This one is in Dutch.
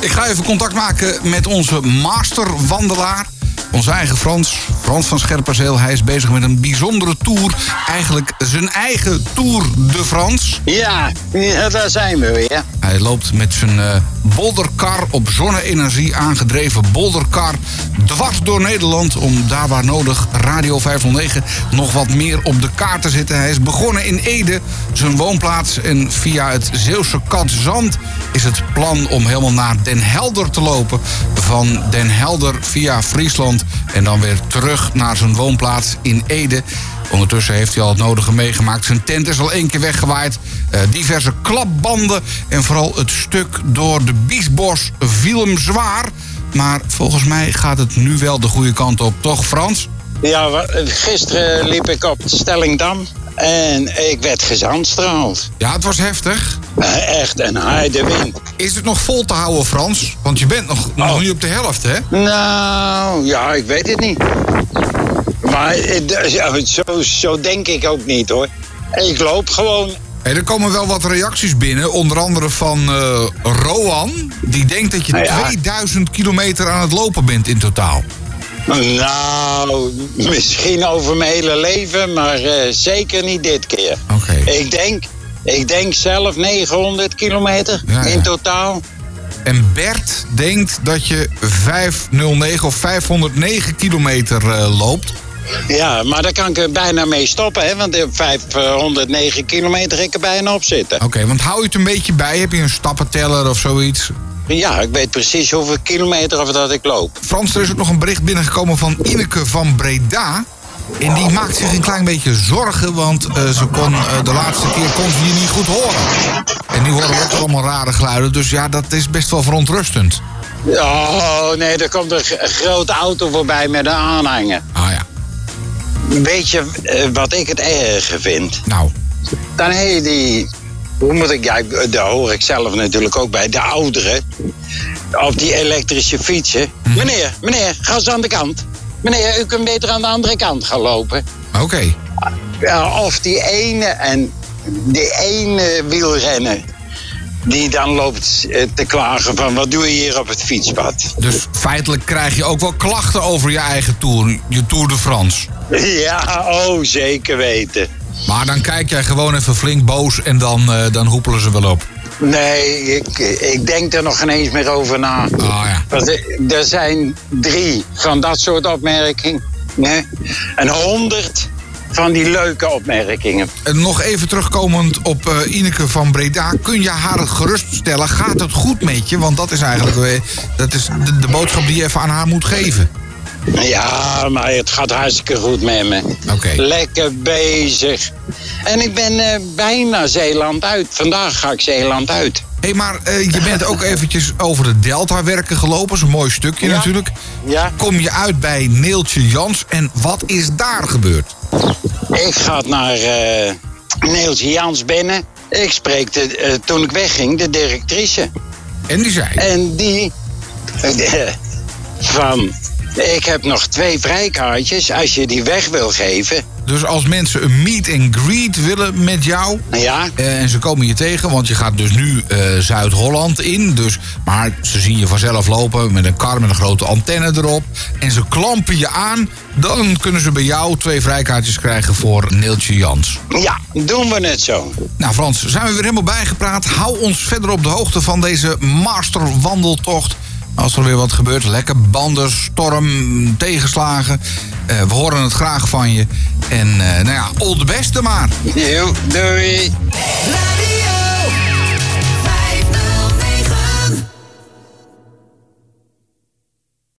Ik ga even contact maken met onze masterwandelaar. Onze eigen Frans, Frans van Scherpenzeel. Hij is bezig met een bijzondere tour. Eigenlijk zijn eigen Tour de France. Ja, daar zijn we weer. Hij loopt met zijn uh, bolderkar op zonne-energie aangedreven bolderkar dwars door Nederland om daar waar nodig Radio 509 nog wat meer op de kaart te zetten. Hij is begonnen in Ede, zijn woonplaats. En via het Zeeuwse Katzand is het plan om helemaal naar Den Helder te lopen. Van Den Helder via Friesland en dan weer terug naar zijn woonplaats in Ede. Ondertussen heeft hij al het nodige meegemaakt. Zijn tent is al één keer weggewaaid. Uh, diverse klapbanden en vooral het stuk door de Biesbos viel hem zwaar. Maar volgens mij gaat het nu wel de goede kant op, toch Frans? Ja, gisteren liep ik op Stellingdam en ik werd gezandstraald. Ja, het was heftig. Uh, echt een harde wind. Is het nog vol te houden, Frans? Want je bent nog, nog Oh. niet op de helft, hè? Nou, ja, ik weet het niet. Maar eh, zo, zo denk ik ook niet hoor. Ik loop gewoon. Hey, er komen wel wat reacties binnen, onder andere van eh, Roan. Die denkt dat je Nou ja. 2000 kilometer aan het lopen bent in totaal. Nou, misschien over mijn hele leven, maar eh, zeker niet dit keer. Oké. Ik denk, ik denk zelf 900 kilometer Ja, ja. in totaal. En Bert denkt dat je 509 of 509 kilometer eh, loopt. Ja, maar daar kan ik er bijna mee stoppen, hè? Want op 509 kilometer ik er bijna op zitten. Oké, want hou je het een beetje bij? Heb je een stappenteller of zoiets? Ja, ik weet precies hoeveel kilometer of dat ik loop. Frans, er is ook nog een bericht binnengekomen van Ineke van Breda. En die maakt zich een klein beetje zorgen, want eh, ze kon, eh, de laatste keer kon ze je niet goed horen. En nu horen we ook allemaal rare geluiden, dus ja, dat is best wel verontrustend. Oh, nee, er komt een, grote auto voorbij met een aanhanger. Ah ja, Weet je eh, wat ik het erger vind? nou, Dan heb je die... Hoe moet ik... Ja, daar hoor ik zelf natuurlijk ook bij. De ouderen. Op die elektrische fietsen. Meneer, meneer, ga eens aan de kant. Meneer, u kunt beter aan de andere kant gaan lopen. oké. Ja, of die ene en die ene wielrenner die dan loopt eh, te klagen van wat doe je hier op het fietspad. Dus feitelijk krijg je ook wel klachten over je eigen Tour, je Tour de France. Ja, oh zeker weten. Maar dan kijk jij gewoon even flink boos en dan, eh, dan hoepelen ze wel op. Nee, ik, ik denk er nog geen eens meer over na. Ah ja. Want er, zijn drie van dat soort opmerkingen. Nee? En honderd van die leuke opmerkingen. En nog even terugkomend op eh, Ineke van Breda. Kun je haar geruststellen? Gaat het goed met je? Want dat is eigenlijk dat is de, de boodschap die je even aan haar moet geven. Ja, maar het gaat hartstikke goed met me. Oké. Lekker bezig. En ik ben eh, bijna Zeeland uit. Vandaag ga ik Zeeland uit. Hé, maar eh, je bent ook eventjes over de Delta-werken gelopen. Dat is een mooi stukje Ja. natuurlijk. Ja. Kom je uit bij Neeltje Jans. En wat is daar gebeurd? Ik ga naar eh Neeltje Jans binnen. Ik spreek de, toen ik wegging de directrice. En die zei... En die van... Ik heb nog twee vrijkaartjes. Als je die weg wil geven. Dus als mensen een meet and greet willen met jou... Ja, eh, en ze komen je tegen, want je gaat dus nu eh, Zuid-Holland in. Dus, maar ze zien je vanzelf lopen met een kar met een grote antenne erop. En ze klampen je aan. Dan kunnen ze bij jou twee vrijkaartjes krijgen voor Neeltje Jans. ja, doen we het zo. Nou Frans, zijn we weer helemaal bijgepraat. Hou ons verder op de hoogte van deze masterwandeltocht. Als er weer wat gebeurt, lekker banden, storm, tegenslagen. Eh, we horen het graag van je. En eh, nou ja, all the beste maar. Doei.